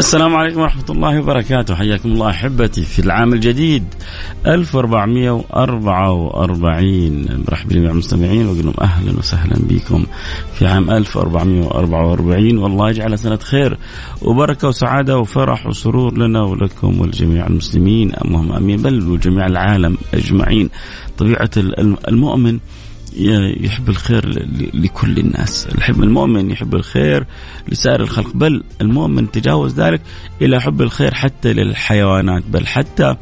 السلام عليكم ورحمة الله وبركاته. حياكم الله أحبتي في العام الجديد. 1444 برحب بجميع المستمعين وأقول لهم أهلا وسهلا بكم في عام 1444 والله يجعل سنة خير وبركة وسعادة وفرح وسرور لنا ولكم ولجميع المسلمين. اللهم آمين. بل وجميع العالم أجمعين. طبيعة المؤمن يحب الخير لكل الناس. يحب المؤمن يحب الخير لسائر الخلق بل المؤمن تجاوز ذلك إلى حب الخير حتى للحيوانات بل حتى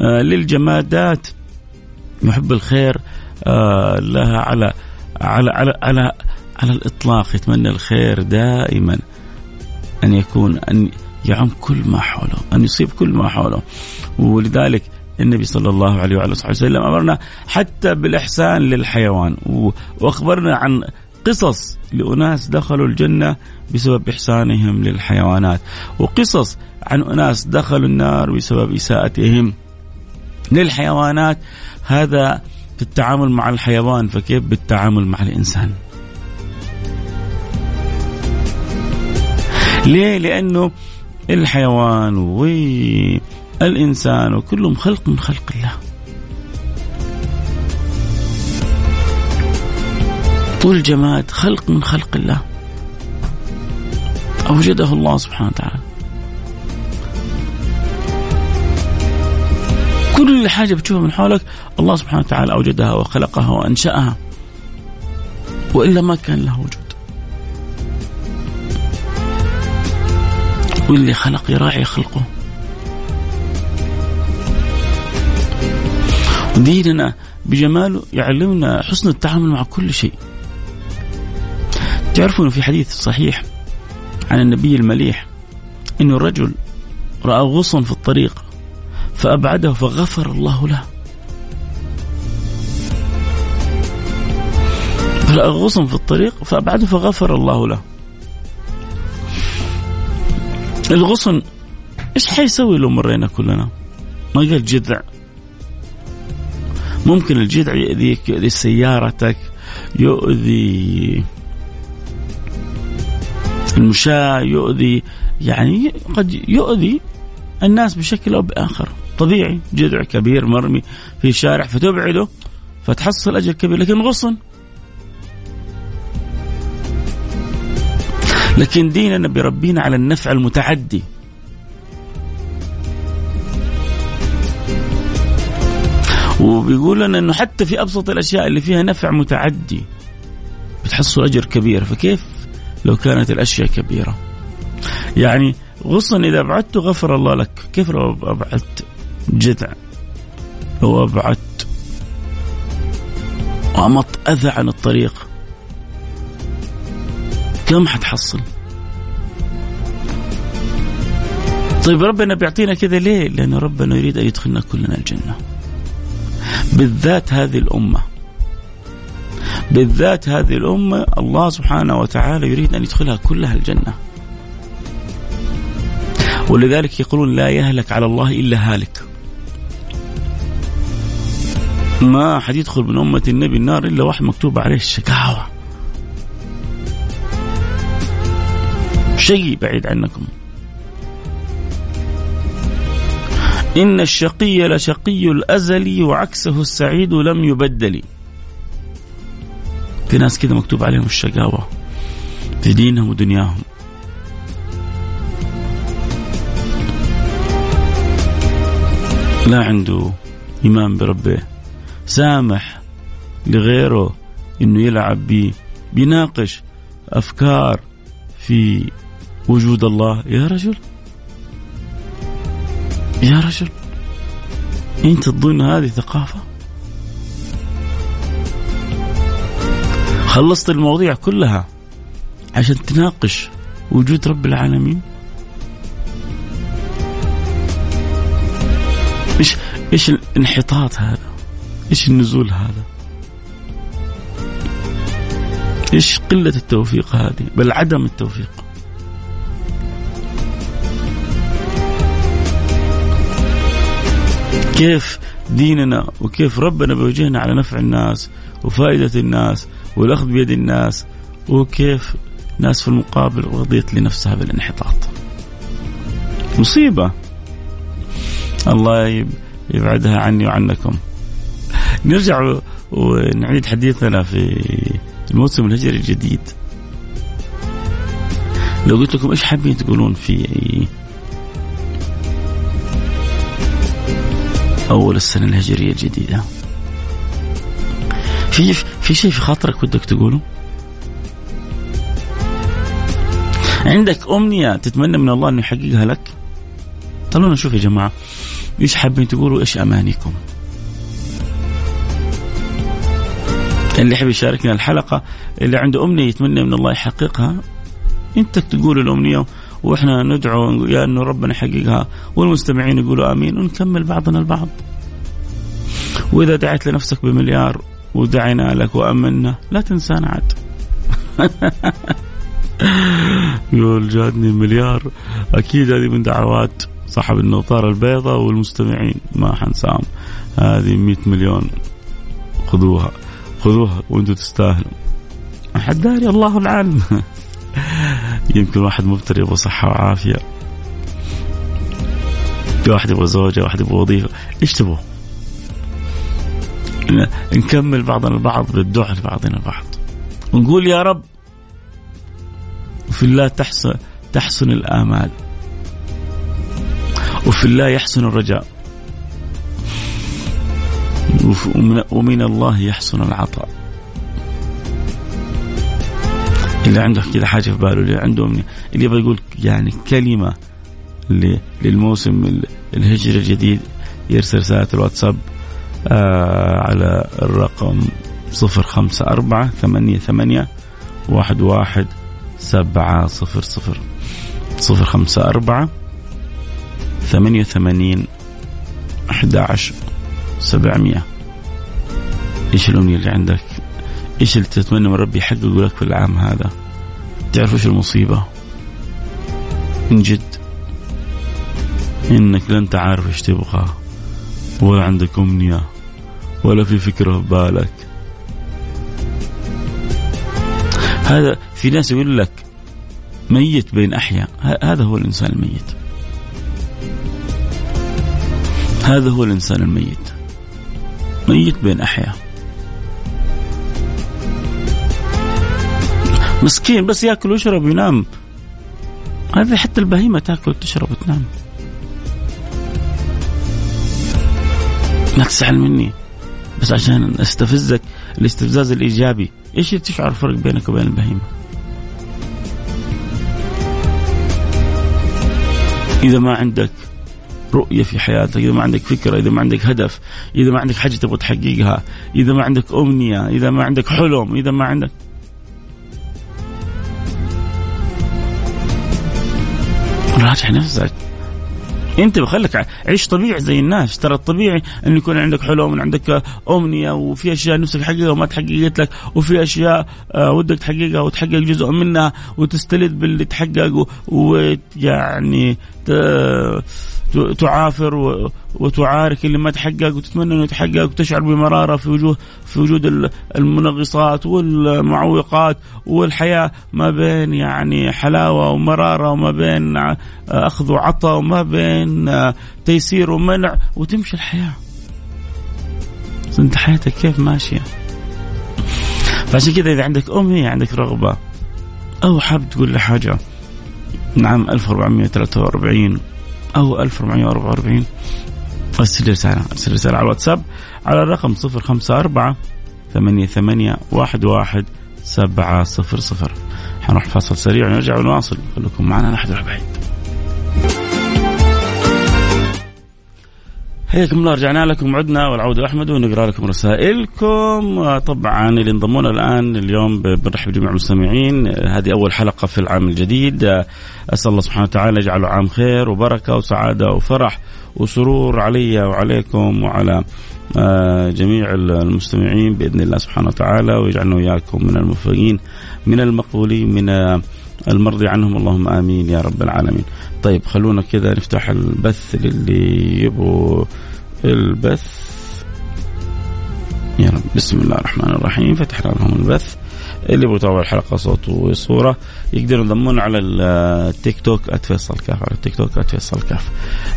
آه، للجمادات. يحب الخير آه، لها على على على على, على الإطلاق. يتمنى الخير دائما أن يكون أن يعم كل ما حوله أن يصيب كل ما حوله. ولذلك النبي صلى الله عليه وعلى اله وسلم أمرنا حتى بالإحسان للحيوان. وأخبرنا عن قصص لأناس دخلوا الجنة بسبب إحسانهم للحيوانات وقصص عن أناس دخلوا النار بسبب إساءتهم للحيوانات. هذا في التعامل مع الحيوان فكيف بالتعامل مع الإنسان؟ ليه؟ لأنه الحيوان الإنسان وكلهم خلق من خلق الله. والجماد خلق من خلق الله. أوجده الله سبحانه وتعالى. كل حاجة بتشوفها من حولك الله سبحانه وتعالى أوجدها وخلقها وأنشأها. وإلا ما كان له وجود. واللي خلق يراعي خلقه. ديننا بجماله يعلمنا حسن التعامل مع كل شيء. تعرفون في حديث صحيح عن النبي المليح انه الرجل رأى غصن في الطريق فأبعده فغفر الله له. رأى غصن في الطريق فأبعده فغفر الله له. الغصن إيش حيسوي لو مرينا كلنا؟ ما قال جذع. ممكن الجذع يؤذيك يؤذي سيارتك يؤذي المشاة يؤذي يعني قد يؤذي الناس بشكل أو بآخر. طبيعي جذع كبير مرمي في شارع فتبعده فتحصل أجر كبير لكن غصن. لكن ديننا بربينا على النفع المتعدي. وبيقول لنا إنه حتى في أبسط الأشياء اللي فيها نفع متعدي بتحصل أجر كبير. فكيف؟ لو كانت الأشياء كبيرة. يعني غصن إذا ابعدته غفر الله لك. كيف لو أبعدت؟ جذع لو أبعدت. وأمط أذى عن الطريق. كم حتحصل؟ طيب ربنا بيعطينا كذا ليه؟ لأن ربنا يريد أن يدخلنا كلنا الجنة. بالذات هذه الأمة. بالذات هذه الأمة الله سبحانه وتعالى يريد أن يدخلها كلها الجنة. ولذلك يقولون لا يهلك على الله إلا هالك. ما حد يدخل من أمة النبي النار إلا واحد مكتوب عليه الشكاوى. شيء بعيد عنكم. إن الشقي لشقي الأزلي وعكسه السعيد لم يبدل. في ناس كذا مكتوب عليهم الشقاوة في دينهم ودنياهم. لا عنده إيمان بربه. سامح لغيره إنه يلعب بي بيناقش أفكار في وجود الله. يا رجل. يا رجل انت تظن هذه ثقافة؟ خلصت المواضيع كلها عشان تناقش وجود رب العالمين؟ مش إيش الانحطاط هذا؟ إيش النزول هذا؟ إيش قلة التوفيق هذه؟ بل عدم التوفيق. كيف ديننا وكيف ربنا بيوجهنا على نفع الناس وفائدة الناس والأخذ بيد الناس وكيف ناس في المقابل رضيت لنفسها بالانحطاط. مصيبة. الله يبعدها عني وعنكم. نرجع ونعيد حديثنا في الموسم الهجري الجديد. لو قلت لكم إيش حابين تقولون في أول السنة الهجرية الجديدة في في شيء في خاطرك ودك تقوله؟ عندك أمنية تتمنى من الله انه يحققها لك؟ خلونا نشوف يا جماعة إيش حابين تقولوا إيش أمانيكم؟ اللي يحب يشاركنا الحلقة اللي عنده أمنية يتمنى من الله يحققها أنت تقول الأمنية وإحنا ندعو يا إنه ربنا يحققها والمستمعين يقولوا آمين ونكمل بعضنا البعض. وإذا دعيت لنفسك بمليار ودعينا لك وأمنا لا تنسانا عاد. يقول جاتني مليار. أكيد هذه من دعوات صاحب النوطاره البيضاء والمستمعين ما حنساهم هذه 100 مليون. خذوها خذوها وأنتم تستاهلوا. احد داري الله العالم. يمكن واحد مبتلى يبغى صحة وعافية. واحد يبغى زوجة واحد يبغى وظيفة. إيش تبغوا؟ نكمل بعضنا البعض بالدعاء لبعضنا البعض ونقول يا رب وفي الله تحسن تحسن الآمال. وفي الله يحسن الرجاء. ومن الله يحسن العطاء. اللي عنده كذا حاجة في باله اللي عنده اللي يبغى يقول يعني كلمة للموسم الهجري الجديد يرسل رسالة الواتساب آه على الرقم صفر خمسة أربعة ثمانية ثمانية واحد واحد سبعة صفر صفر خمسة أربعة ثمانية وثمانين إيش الأمنية اللي عندك؟ إيش اللي تتمنى من ربي يحققه لك في العام هذا؟ تعرف إيش المصيبة؟ من جد. إنك لا أنت عارف إيش تبغى. ولا عندك أمنية. ولا في فكرة في بالك. هذا في ناس يقول لك ميت بين أحياء. هذا هو الإنسان الميت. هذا هو الإنسان الميت. ميت بين أحياء. مسكين بس ياكل ويشرب وينام. هذا حتى البهيمة تاكل وتشرب وتنام. ما تزعل مني. بس عشان استفزك الاستفزاز الإيجابي. إيش تشعر الفرق بينك وبين البهيمة؟ إذا ما عندك رؤية في حياتك إذا ما عندك فكرة إذا ما عندك هدف إذا ما عندك حاجة تبغى تحققها إذا ما عندك أمنية إذا ما عندك حلم إذا ما عندك راجع نفسك. انت بخليك عيش طبيعي زي الناس. ترى الطبيعي انه يكون عندك حلم عندك أمنية وفي أشياء نفسك تحققها وما تحققت لك وفي أشياء آه، ودك تحققها وتحقق جزء منها وتستلذ باللي تحقق ويعني تعافر وتعارك اللي ما تحقق وتتمنى إنه يتحقق وتشعر بمرارة في وجوه في وجود المنغصات والمعوقات والحياة ما بين يعني حلاوة ومرارة وما بين أخذ وعطاء وما بين تيسير ومنع وتمشي الحياة. أنت حياتك كيف ماشية؟ فعشان كذا إذا عندك امنيه عندك رغبة أو حاب تقول لي حاجة نعم 1443 أو 1444 أرسل رسالة أرسل رسالة على الواتساب على الرقم 054 ثمانية ثمانية واحد واحد سبعة صفر صفر. حنروح فاصل سريع ونرجع ونواصل خليكم معنا لا أحد بعيد حياكم الله رجعنا لكم عدنا والعودة أحمد ونقرأ لكم رسائلكم. طبعا اللي انضمونا الآن اليوم بنرحب بجميع المستمعين. هذه أول حلقة في العام الجديد. أسأل الله سبحانه وتعالى يجعله عام خير وبركة وسعادة وفرح وسرور علي وعليكم وعلى آه، جميع المستمعين بإذن الله سبحانه وتعالى ويجعلنا وإياكم من الموفقين من المقبولين من المرضي عنهم. اللهم آمين يا رب العالمين. طيب خلونا كذا نفتح البث للي يبغوا البث. يا رب بسم الله الرحمن الرحيم. فتحنا لهم البث. اللي يبغوا يتابعوا الحلقة صوت وصورة يقدروا ينضمون على التيك توك @فيصل كاف على التيك توك @فيصل كاف.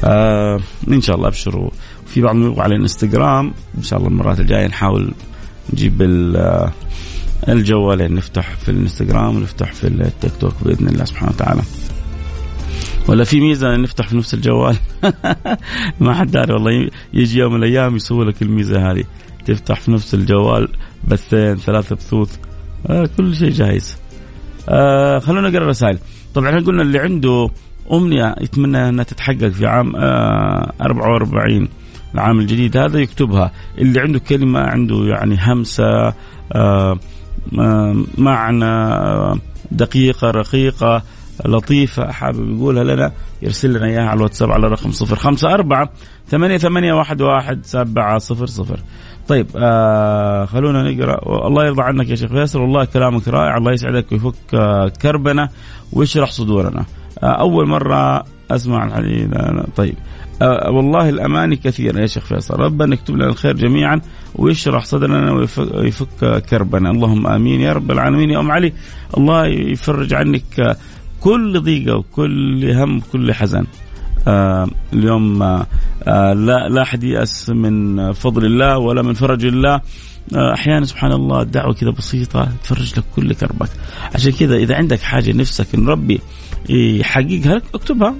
آه إن شاء الله أبشروا. في بعض يبغوا على الانستغرام. إن شاء الله المرات الجاية نحاول نجيب الجوالين نفتح في الانستغرام ونفتح في التيك توك بإذن الله سبحانه وتعالى. ولا في ميزة نفتح في نفس الجوال؟ ما حد داري والله يجي يوم من الأيام يسوي لك الميزة هذه. تفتح في نفس الجوال بثين ثلاثة بثوث آه كل شيء جاهز. آه خلونا نقرأ الرسائل. طبعا إحنا قلنا اللي عنده أمنية يتمنى إنها تتحقق في عام آه 44 العام الجديد هذا يكتبها. اللي عنده كلمة عنده يعني همسة آه معنى دقيقة رقيقة لطيفة. حابب يقولها لنا؟ يرسل لنا إياها على الواتساب على رقم صفر خمسة أربعة ثمانية ثمانية واحد واحد سبعة صفر صفر. طيب آه خلونا نقرأ. الله يرضى عنك يا شيخ فيصل. والله كلامك رائع. الله يسعدك ويفك آه كربنا ويشرح صدورنا. آه أول مرة أسمع الحديث. طيب آه والله الأماني كثيرة يا شيخ فيصل. ربنا يكتب لنا الخير جميعا ويشرح صدرنا ويفك, ويفك كربنا. اللهم آمين يا رب العالمين. يا أم علي الله يفرج عنك كل ضيقة وكل هم وكل حزن. آه اليوم آه لا لا أحد يأس من فضل الله ولا من فرج الله. آه أحيانا سبحان الله الدعوه كذا بسيطة تفرج لك كل كربك. عشان كذا إذا عندك حاجة نفسك إن ربي يحققها لك اكتبها.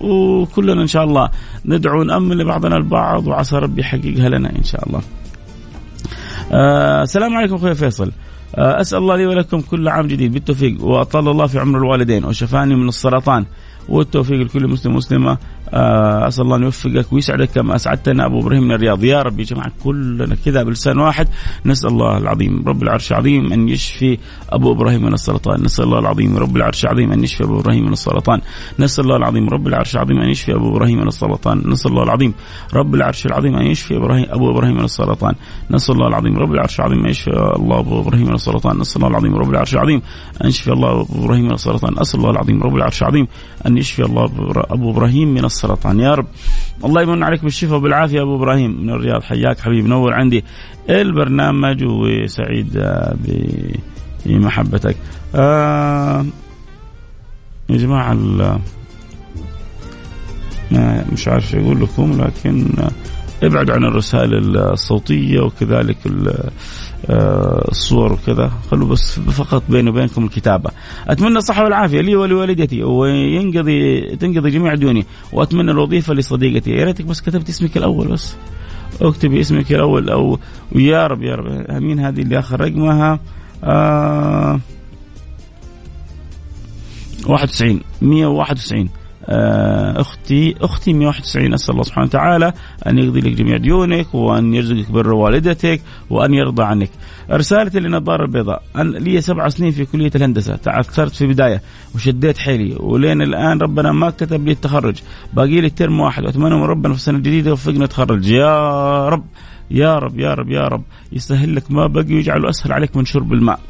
وكلنا إن شاء الله ندعو نامل لبعضنا البعض وعسى ربي يحققها لنا إن شاء الله. آه السلام عليكم أخوي فيصل. آه أسأل الله لي ولكم كل عام جديد بالتوفيق وأطال الله في عمر الوالدين وشفاني من السرطان والتوفيق لكل مسلم مسلمه آه، أسأل الله أن يوفقك ويسعدك كما أسعدتنا. أبو إبراهيم من الرياض. يا رب يا جماعة كلنا كذا بلسان واحد. نسأل الله العظيم رب العرش العظيم أن يشفي أبو إبراهيم من السرطان. نسأل الله العظيم رب العرش العظيم أن يشفي أبو إبراهيم من السرطان. نسأل الله العظيم رب العرش العظيم أن يشفي أبو إبراهيم من السرطان. نسأل الله العظيم رب العرش العظيم أن يشفي إبراهيم أبو إبراهيم من السرطان. نسأل الله العظيم رب العرش العظيم أن يشفي الله أبو إبراهيم من السرطان. نسأل الله العظيم رب العرش العظيم أن يشفي الله أبو إبراهيم من السرطان. أسأل الله العظيم رب العرش العظيم ان يشفي الله أبو إبراهيم من السرطان. يا رب الله يمن عليك بالشفاء وبالعافية أبو إبراهيم. من الرياض حياك حبيبي نور عندي البرنامج وسعيد آه، بمحبتك. آه يا جماعة مش عارف أقول لكم لكن ابعدوا عن الرسائل الصوتية وكذلك آه، الصور وكذا. خلوا بس فقط بيني وبينكم الكتابة. أتمنى الصحة والعافية لي ولوالدتي وينقضي تنقضي جميع ديوني. وأتمنى الوظيفة لصديقتي. يا ريتك بس كتبت اسمك الأول بس. اكتبي اسمك الأول أو ويا رب يا رب. أمين هذه اللي آخر رقمها. آه 91 191 آه، أختي أختي 191 أسأل الله سبحانه وتعالى أن يقضي لك جميع ديونك وأن يرزقك بر والدتك وأن يرضى عنك. رسالتي للنظاره البيضاء. لي سبع سنين في كلية الهندسة. تعثرت في بدايه وشديت حيلي. ولين الآن ربنا ما كتب لي التخرج. باقي لي ترم واحد. وأتمنى من ربنا في السنة الجديدة يوفقنا اتخرج يا رب يا رب يا رب يا رب. يسهل لك ما بقي ويجعله أسهل عليك من شرب الماء.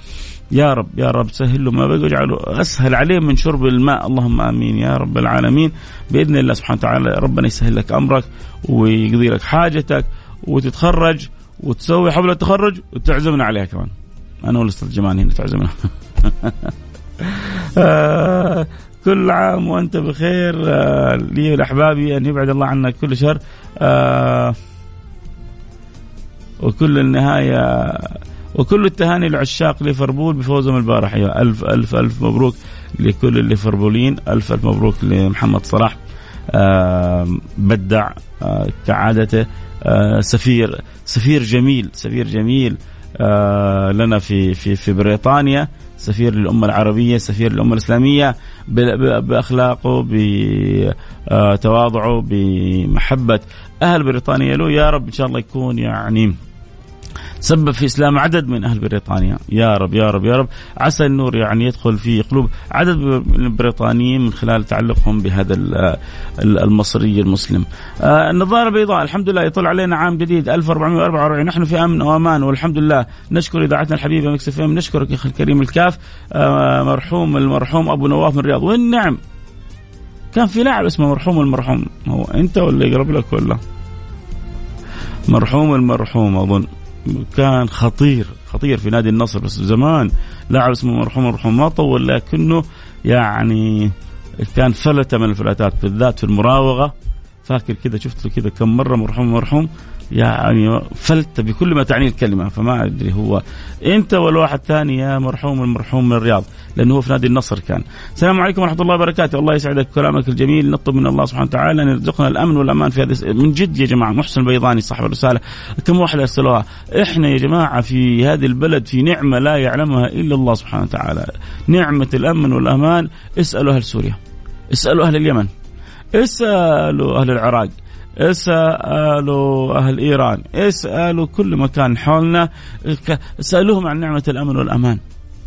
يا رب يا رب سهل له ما بقى واجعله أسهل عليه من شرب الماء. اللهم آمين يا رب العالمين. بإذن الله سبحانه وتعالى ربنا يسهل لك أمرك ويقضي لك حاجتك وتتخرج وتسوي حفله التخرج وتعزمنا عليها كمان. أنا والأستاذ جمال هنا تعزمنا. آه، كل عام وأنت بخير. آه، لي ولأحبابي أن يبعد الله عنا كل شر. آه، وكل النهاية وكل التهاني لعشاق ليفربول بفوزهم البارح. أيوة ألف ألف ألف مبروك لكل الليفربوليين. ألف ألف مبروك لمحمد صلاح بدع آه كعادته آه سفير سفير جميل سفير جميل آه لنا في في في بريطانيا سفير للأمة العربية سفير للأمة الإسلامية بأخلاقه بتواضعه بمحبة أهل بريطانيا. له يا رب إن شاء الله يكون يعني سبب في إسلام عدد من أهل بريطانيا. يا رب يا رب يا رب. عسى النور يعني يدخل في قلوب عدد من البريطانيين من خلال تعلقهم بهذا المصري المسلم. آه النظارة البيضاء الحمد لله يطل علينا عام جديد 1444 نحن في آمن وأمان والحمد لله. نشكر إذاعتنا الحبيبة Mix FM نشكرك يا أخي الكريم الكاف. آه مرحوم المرحوم أبو نواف من الرياض. والنعم. كان في لاعب اسمه مرحوم المرحوم. هو أنت ولا يقرب لك ولا؟ مرحوم المرحوم أظن. كان خطير خطير في نادي النصر بس زمان لاعب اسمه مرحوم المرحوم ما طول لكنه يعني كان فلتة من الفلاتات بالذات في المراوغة. فاكر كذا شفت له كذا كم مرة مرحوم مرحوم. يعني فلت بكل ما تعنيه الكلمة فما أدري هو أنت ولا واحد ثاني يا مرحوم المرحوم من الرياض لأنه هو في نادي النصر كان. السلام عليكم ورحمة الله وبركاته، الله يسعدك كلامك الجميل نطلب من الله سبحانه وتعالى أن يرزقنا الأمن والأمان في هذه من جد يا جماعة محسن البيضاني صاحب الرسالة كم واحد أرسلوها، إحنا يا جماعة في هذه البلد في نعمة لا يعلمها إلا الله سبحانه وتعالى، نعمة الأمن والأمان اسألوا أهل سوريا. اسألوا أهل اليمن. اسألوا أهل العراق. اسألوا أهل إيران اسألوا كل مكان حولنا اسالوهم عن نعمة الأمن والأمان.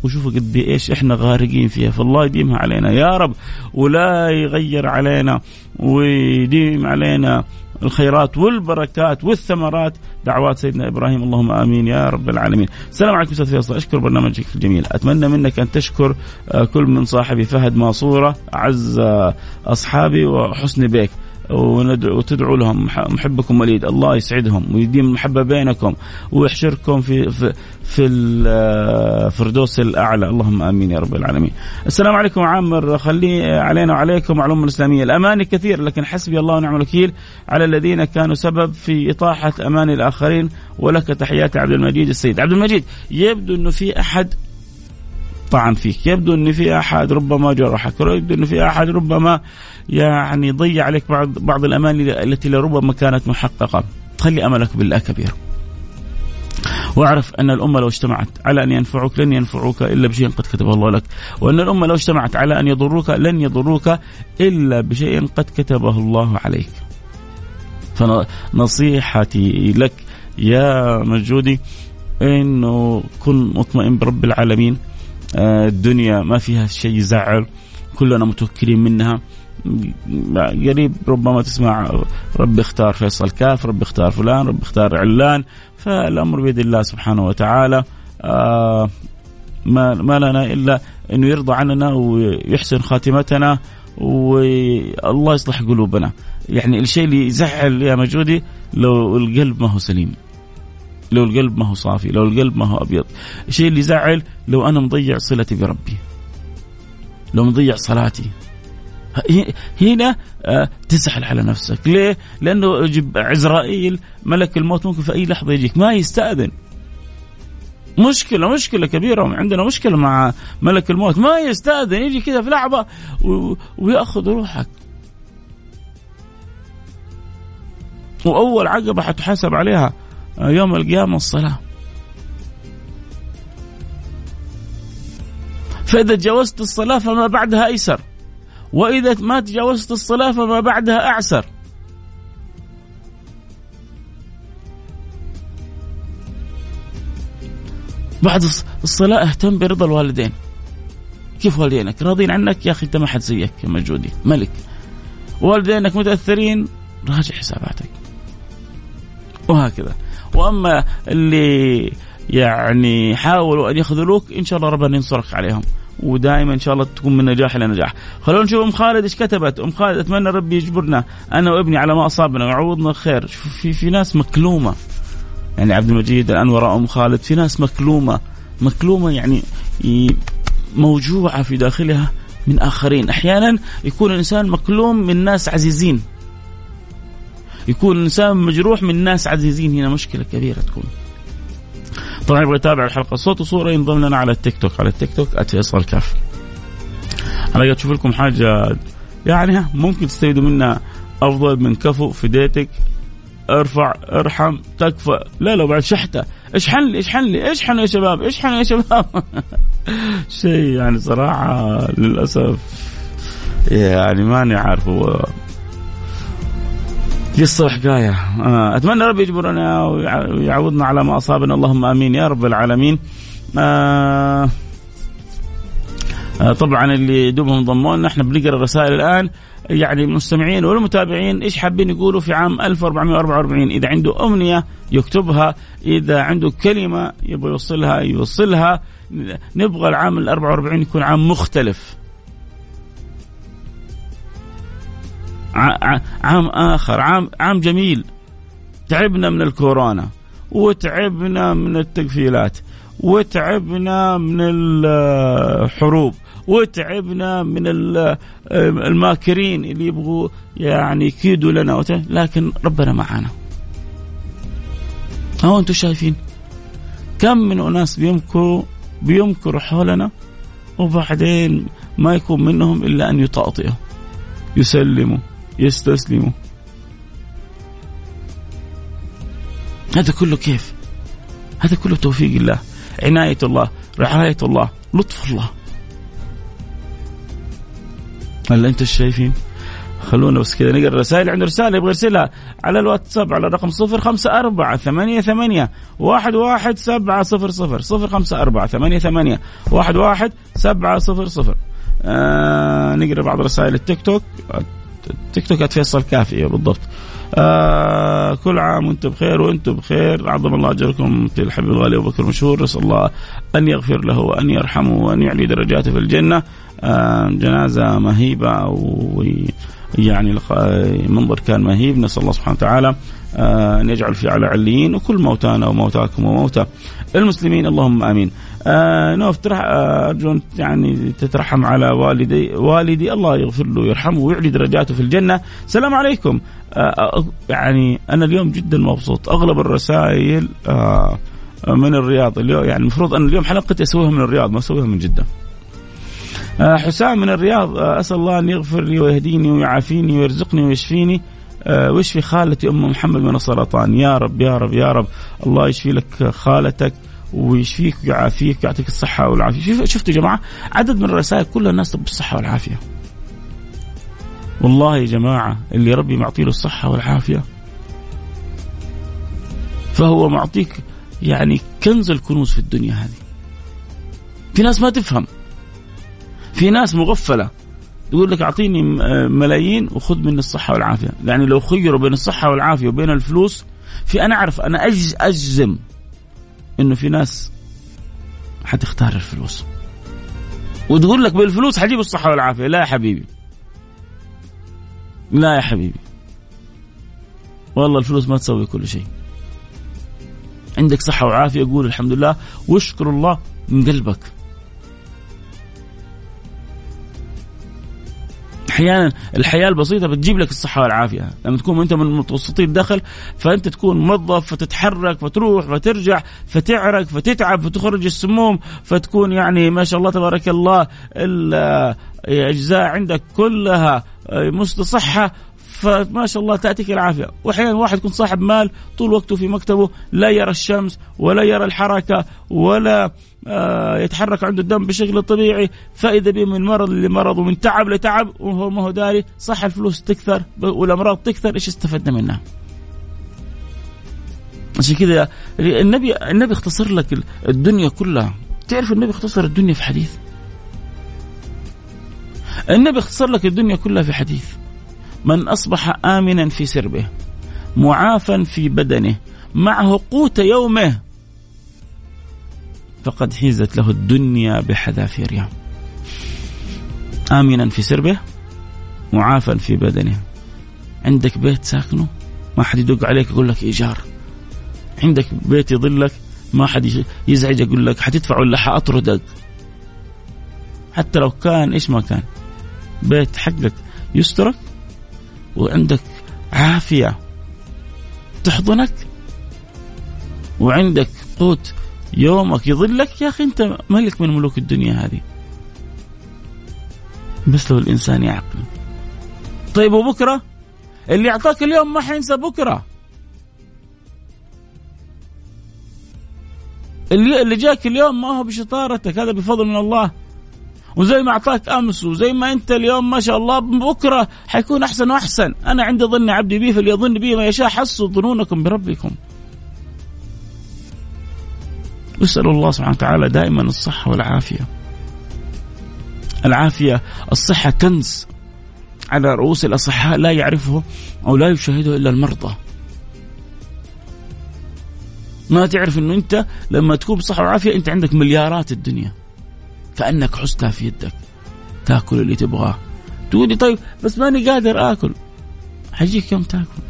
وشوفوا قد إيش إحنا غارقين فيها فالله يديمها علينا. يا رب ولا يغير علينا ويديم علينا الخيرات والبركات والثمرات. دعوات سيدنا إبراهيم اللهم آمين يا رب العالمين. السلام عليكم أستاذ فيصل. أشكر برنامجك الجميل، أتمنى منك أن تشكر آه، كل من صاحبي فهد ماسوره أعز آه، أصحابي وحسن بيك. وندعو وتدعو لهم محبكم وليد. الله يسعدهم ويديم المحبة بينكم ويحشركم في في في الفردوس الأعلى. اللهم آمين يا رب العالمين. السلام عليكم عامر. خلي علينا وعليكم معلومة الإسلامية. الأماني كثير لكن حسبي الله ونعم الوكيل على الذين كانوا سبب في إطاحة أمان الآخرين. ولك تحياتي عبد المجيد السيد. عبد المجيد يبدو أنه في أحد طعن فيك يبدو أن في أحد ربما جرحك يبدو أن في أحد ربما يعني ضيع عليك بعض بعض الاماني التي لربما كانت محققة. خلي أملك بالله كبير. واعرف أن الأمة لو اجتمعت على أن ينفعوك لن ينفعوك إلا بشيء قد كتبه الله لك، وأن الأمة لو اجتمعت على أن يضروك لن يضروك إلا بشيء قد كتبه الله عليك. فنصيحتي لك يا مجودي إنه كن مطمئن برب العالمين. الدنيا ما فيها شيء يزعل كلنا متوكلين منها. قريب ربما تسمع رب اختار فيصل كاف رب اختار فلان رب اختار علان فالأمر بيد الله سبحانه وتعالى. آه ما, ما لنا إلا انه يرضى عننا ويحسن خاتمتنا والله يصلح قلوبنا. يعني الشيء اللي يزعل يا مجودي لو القلب ما هو سليم. لو القلب ما هو صافي لو القلب ما هو أبيض. الشيء اللي يزعل لو أنا مضيع صلتي بربي. لو مضيع صلاتي. هنا آه، تزعل على نفسك. ليه؟ لأنه عزرائيل ملك الموت ممكن في أي لحظة يجيك ما يستأذن. مشكلة مشكلة كبيرة عندنا مشكلة مع ملك الموت. ما يستأذن يجي كذا في لحظة ويأخذ روحك. وأول عقبة حتحاسب عليها. يوم القيامة الصلاة. فإذا تجاوزت الصلاة فما بعدها أيسر. وإذا ما تجاوزت الصلاة فما بعدها أعسر. بعد الصلاة أهتم برضا الوالدين. كيف والدينك؟ راضين عنك؟ يا أخي أنت ما حد زيك يا مجودي. ملك. والدينك متأثرين؟ راجع حساباتك. وهكذا. وأما اللي يعني حاولوا أن يخذلوك إن شاء الله ربنا ينصرك عليهم ودائما إن شاء الله تكون من نجاح إلى نجاح. خلونا نشوف أم خالد إيش كتبت، أم خالد أتمنى ربي يجبرنا أنا وابني على ما أصابنا ويعوضنا الخير، في في ناس مكلومة. يعني عبد المجيد الآن وراء أم خالد في ناس مكلومة مكلومة يعني موجوعة في داخلها من آخرين، أحيانا يكون الإنسان مكلوم من ناس عزيزين. يكون الانسان مجروح من ناس عزيزين. هنا مشكلة كبيرة تكون. طبعا يبغى يتابع الحلقة. صوت وصورة ينضم لنا على التيك توك. على التيك توك @فيصل كاف. أنا أشوف لكم حاجة يعني ممكن تستفيدوا منها. أفضل من كفو فديتك ارفع ارحم تكفى. لا لا بعد شحتة. اشحن لي اشحن لي اشحن يا شباب اشحن يا شباب. شيء يعني صراحة للأسف يعني ماني عارف هو قصة وحكاية آه، أتمنى ربي يجبرنا ويعوضنا على ما أصابنا. اللهم آمين يا رب العالمين. آه آه طبعا اللي دوبهم انضموا لنا إحنا بنقرأ الرسائل الآن. يعني المستمعين والمتابعين إيش حابين يقولوا في عام 1444 إذا عنده أمنية يكتبها إذا عنده كلمة يبغى يوصلها يوصلها. نبغى العام ال 44 يكون عام مختلف. عام آخر عام عام جميل. تعبنا من الكورونا وتعبنا من التقفيلات وتعبنا من الحروب وتعبنا من الماكرين اللي يبغوا يعني يكيدوا لنا. لكن ربنا معنا هو أنتم شايفين؟ كم من أناس بيمكروا بيمكروا حولنا وبعدين ما يكون منهم إلا أن يطأطئوا يسلموا. يستسلموا هذا كله كيف؟ هذا كله توفيق الله عناية الله رعاية الله لطف الله. هلا أنتم شايفين؟ خلونا بس كذا نقرأ الرسائل عنده رسالة يبغى يرسلها على الواتساب على الرقم صفر خمسة أربعة ثمانية ثمانية واحد واحد سبعة صفر صفر. صفر خمسة أربعة ثمانية ثمانية واحد واحد سبعة صفر صفر. آه نقرأ بعض رسائل التيك توك. التيك توك فيصل كافية بالضبط. آه كل عام وأنتم بخير وأنتم بخير. عظم الله أجركم في الحبيب الغالي أبو بكر مشهور نسأل الله أن يغفر له وأن يرحمه وأن يعلي درجاته في الجنة. آه جنازة مهيبة ويعني منظر كان مهيب. نسأل الله سبحانه وتعالى آه، أن يجعل في على عليين وكل موتانا وموتاكم وموتى المسلمين اللهم آمين. آه نوف آه، أرجو يعني تترحم على والدي والدي الله يغفر له ويرحمه ويعلي درجاته في الجنة. السلام عليكم. يعني أنا اليوم جدا مبسوط أغلب الرسائل من الرياض اليوم يعني المفروض أن اليوم حلقتي أسويها من الرياض ما أسويها من. آه حسام من الرياض أسأل الله أن يغفر لي ويهديني ويعافيني ويرزقني ويشفيني آه، ويشفي خالتي أم محمد من السرطان؟ يا رب يا رب يا رب. الله يشفي لك خالتك ويشفيك ويعافيك ويعطيك الصحة والعافية. شفتوا يا جماعة عدد من الرسائل كل الناس بالصحة والعافية. والله يا جماعة اللي ربي معطي له الصحة والعافية فهو معطيك يعني كنز الكنوز في الدنيا هذه. في ناس ما تفهم. في ناس مغفلة. يقول لك أعطيني ملايين وخذ مني الصحة والعافية، يعني لو خيروا بين الصحة والعافية وبين الفلوس في أنا أعرف أنا أجزم إنه في ناس حتختار الفلوس. وتقول لك بالفلوس حجيب الصحة والعافية، لا يا حبيبي. لا يا حبيبي. والله الفلوس ما تسوي كل شيء. عندك صحة وعافية قول الحمد لله واشكر الله من قلبك. أحيانا الحياة البسيطة بتجيب لك الصحة والعافية. لما تكون أنت من متوسطي الدخل فأنت تكون موظف فتتحرك فتروح فترجع فتعرق فتتعب فتخرج السموم فتكون يعني ما شاء الله تبارك الله الاجزاء عندك كلها مستصحة. فما شاء الله تأتيك العافية، وأحيانا واحد يكون صاحب مال طول وقته في مكتبه لا يرى الشمس ولا يرى الحركة ولا آه يتحرك عنده الدم بشكل طبيعي. فإذا به من مرض لمرض ومن تعب لتعب وهو ما هو داري صح الفلوس تكثر والأمراض تكثر إيش استفدنا منها؟ عشان كذا النبي النبي اختصر لك الدنيا كلها. تعرف النبي اختصر الدنيا في حديث؟ النبي اختصر لك الدنيا كلها في حديث. من أصبح امنا في سربه معافا في بدنه معه قوت يومه فقد حيزت له الدنيا بحذافيرها امنا في سربه معافا في بدنه. عندك بيت ساكنه؟ ما حد يدق عليك يقول لك إيجار. عندك بيت يظلك ما حد يزعج يقول لك حتدفع ولا حأطردك؟ حتى لو كان إيش ما كان؟ بيت حقك يسترك؟ وعندك عافية تحضنك وعندك قوت يومك يظلك. يا أخي أنت ملك من ملوك الدنيا هذه. بس لو الإنسان يعقل. طيب وبكرة؟ اللي أعطاك اليوم ما حينسى بكرة. اللي جاك اليوم ما هو بشطارتك هذا بفضل من الله. وزي ما أعطاك أمس وزي ما أنت اليوم ما شاء الله بكرة حيكون أحسن وأحسن. أنا عند ظن عبدي بي فليظن بي ما يشاء حسوا ظنونكم بربكم. أسأل الله سبحانه وتعالى دائما الصحة والعافية. العافية الصحة كنز على رؤوس الأصحاء لا يعرفه أو لا يشاهده إلا المرضى. ما تعرف إنه أنت لما تكون بصحة وعافية أنت عندك مليارات الدنيا. كأنك حزتها في يدك تأكل اللي تبغاه. تقول لي طيب بس ماني قادر آكل. حيجيك يوم تأكل.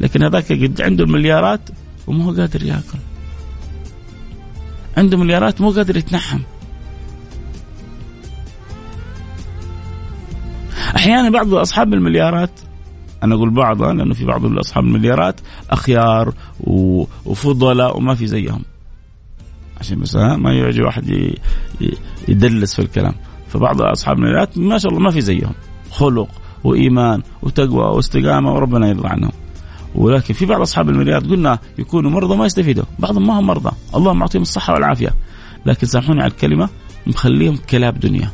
لكن هذاك قد عنده المليارات وما هو قادر يأكل. عنده مليارات مو قادر يتنحم. أحيانا بعض أصحاب المليارات أنا أقول بعض لأنه في بعض اصحاب المليارات أخيار وفضلاء وما في زيهم. عشان بس ما يعجب واحد يدلس في الكلام. فبعض أصحاب المليارات ما شاء الله ما في زيهم. خلق وإيمان وتقوى واستقامة وربنا يرضى عنهم. ولكن في بعض أصحاب المليارات قلنا يكونوا مرضى ما يستفيدوا. بعضهم ما هم مرضى. الله معطيهم الصحة والعافية. لكن سامحوني على الكلمة مخليهم كلاب دنيا.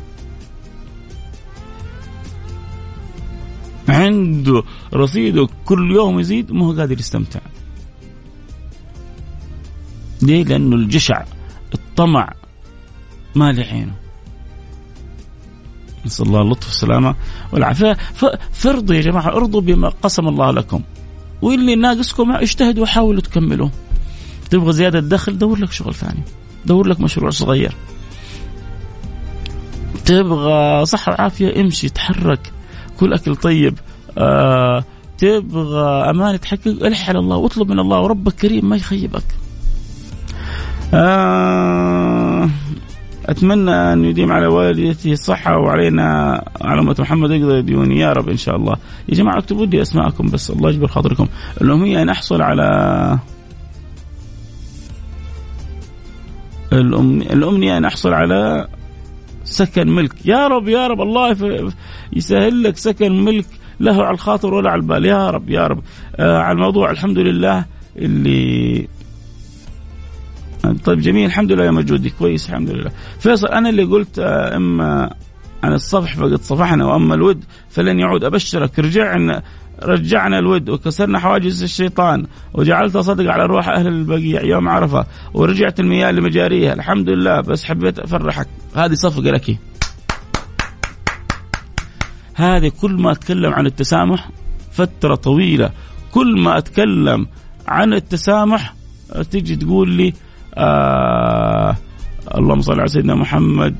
عنده رصيده كل يوم يزيد ما هو قادر يستمتع. ليه؟ لأنه الجشع الطمع ما عينه. نسأل الله اللطف والسلامة والعافية. فارضوا يا جماعة ارضوا بما قسم الله لكم. واللي ناقصكم اجتهدوا وحاولوا تكملوا. تبغى زيادة دخل دور لك شغل ثاني. دور لك مشروع صغير. تبغى صحة وعافية امشي تحرك. كل أكل طيب. آه تبغى أمانة تحقق الح على الله واطلب من الله وربك كريم ما يخيبك. آه أتمنى أن يديم على والدتي الصحة وعلينا على أمة محمد يقضي ديوني يا رب إن شاء الله. يا جماعة اكتبوا لي أسماءكم بس. الله يجبر خاطركم. الامنيه أن أحصل على الأمنية أن أحصل على سكن ملك. يا رب يا رب. الله يسهل لك سكن ملك له على الخاطر ولا على البال. يا رب يا رب. آه على الموضوع الحمد لله اللي طيب جميل الحمد لله يا مجودي كويس الحمد لله. فيصل أنا اللي قلت آه إما عن الصفح فقد صفحنا وأما الود فلن يعود. أبشرك رجعنا رجعنا الود وكسرنا حواجز الشيطان وجعلت صدق على روح أهل البقيع يوم عرفة ورجعت المياه لمجاريها. الحمد لله بس حبيت أفرحك. هذه صفقة لك. هذه كل ما أتكلم عن التسامح فترة طويلة. كل ما أتكلم عن التسامح تيجي تقول لي آه اللهم صل على سيدنا محمد.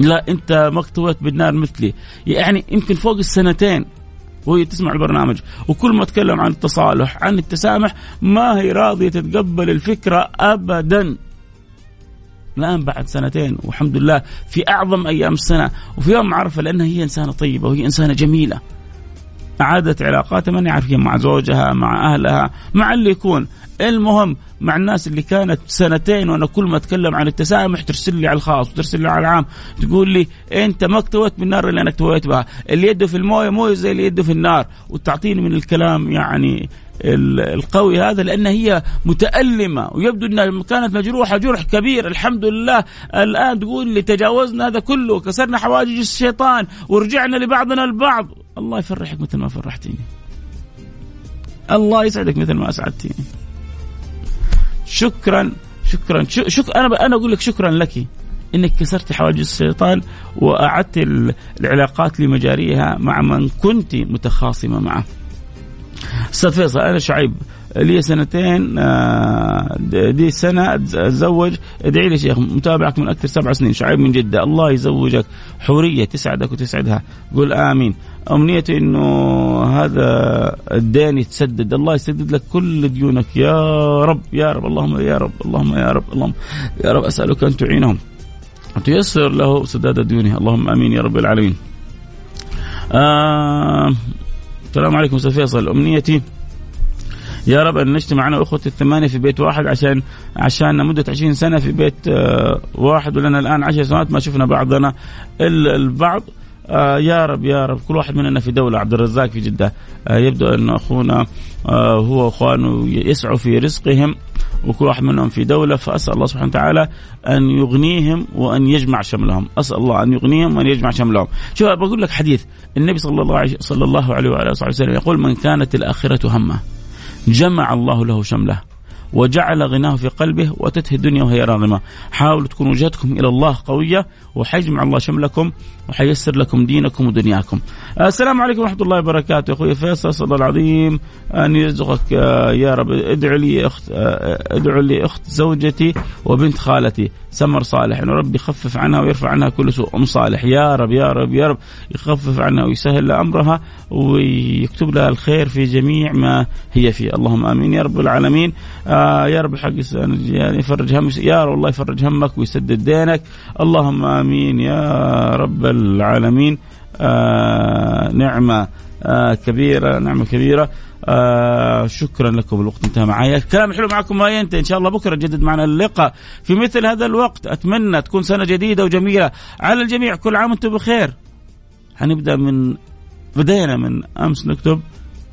لا انت مقتوت بالنار مثلي. يعني يمكن فوق السنتين وهي تسمع البرنامج. وكل ما أتكلم عن التصالح عن التسامح ما هي راضية تتقبل الفكرة ابدا. الآن بعد سنتين والحمد لله في أعظم أيام السنة. وفي يوم عرفة لأنها هي إنسانة طيبة وهي إنسانة جميلة. أعادت علاقاتها ماني عارف مع زوجها مع أهلها مع اللي يكون. المهم مع الناس اللي كانت سنتين وأنا كل ما أتكلم عن التسامح ترسل لي على الخاص وترسل لي على العام. تقول لي أنت ما اكتويت بالنار اللي أنا اكتويت بها. اللي يده في الموية مو زي اللي يده في النار. وتعطيني من الكلام يعني القوي هذا لأن هي متألمة. ويبدو إنها كانت مجروحة جرح كبير. الحمد لله. الآن تقول لي تجاوزنا هذا كله. وكسرنا حواجز الشيطان. ورجعنا لبعضنا البعض. الله يفرحك مثل ما فرحتيني. الله يسعدك مثل ما أسعدتيني. شكرا شكرا شك أنا أنا أقول لك شكرا لك إنك كسرت حواجز الشيطان وأعدت العلاقات لمجاريها مع من كنت متخاصمة معه. أستاذ فيصل أنا شعيب لي سنتين آه، دي سنة أتزوج. ادعي لي شيخ متابعك من أكثر سبع سنين شعيب من جدة. الله يزوجك. حورية تسعدك وتسعدها. قول آمين. أمنيتي أنه هذا الدين يتسدد. الله يسدد لك كل ديونك. يا رب يا رب اللهم يا رب اللهم يا رب اللهم يا رب. أسألك أن تعينهم. وتيسر له سداد ديونه. اللهم آمين يا رب العالمين. آه السلام عليكم أستاذ فيصل. أمنيتي يا رب أن نجتمع أنا وأخوتي الثمانية في بيت واحد عشان عشان مده 20 سنة في بيت آه، واحد ولنا الآن 10 سنوات ما شفنا بعضنا. البعض آه يا رب يا رب كل واحد مننا في دولة عبد الرزاق في جدة. آه يبدو أن أخونا هو وأخوانه يسعوا في رزقهم وكل واحد منهم في دولة. فأسأل الله سبحانه وتعالى أن يغنيهم وأن يجمع شملهم. أسأل الله أن يغنيهم وأن يجمع شملهم. شوف بقول لك حديث. النبي صلى الله عليه صلى الله عليه وعلى وسلم يقول من كانت الآخرة همة. جمع الله له شمله وجعل غناه في قلبه واتته الدنيا وهي راغمة. حاولوا تكون وجهتكم إلى الله قوية وحيجمع الله شملكم وحيسر لكم دينكم ودنياكم. السلام عليكم ورحمة الله وبركاته. أخوي فيصل صلى الله العظيم أن يرزقك يا رب. ادعو لي أخت ادعو لي أخت زوجتي وبنت خالتي. سمر صالح. انه ربي يخفف عنها ويرفع عنها كل سوء. أم صالح. يا رب يا رب يا رب. يخفف عنها ويسهل لها أمرها ويكتب لها الخير في جميع ما هي فيه. اللهم آمين. يا رب العالمين. آه يا رب حق يعني يفرج هم يا رب الله يفرج همك ويسدد دينك. اللهم آمين. يا رب العالمين. آه نعمة آه كبيرة نعمة كبيرة. آه شكرا لكم الوقت انتهى معي الكلام الحلو معكم ما ينتهي. إن شاء الله بكرة جدد معنا اللقاء. في مثل هذا الوقت أتمنى تكون سنة جديدة وجميلة على الجميع. كل عام وأنتم بخير. حنبدا من بدينا من أمس نكتب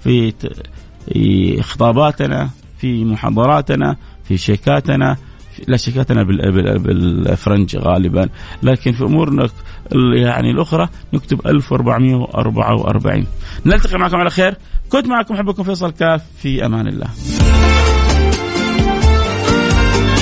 في خطاباتنا في محاضراتنا في شيكاتنا. لا شيكاتنا بالفرنج غالبا لكن في أمورنا يعني الأخرى نكتب 1444 نلتقي معكم على خير. كنت معكم أحبكم فيصل كاف. في أمان الله.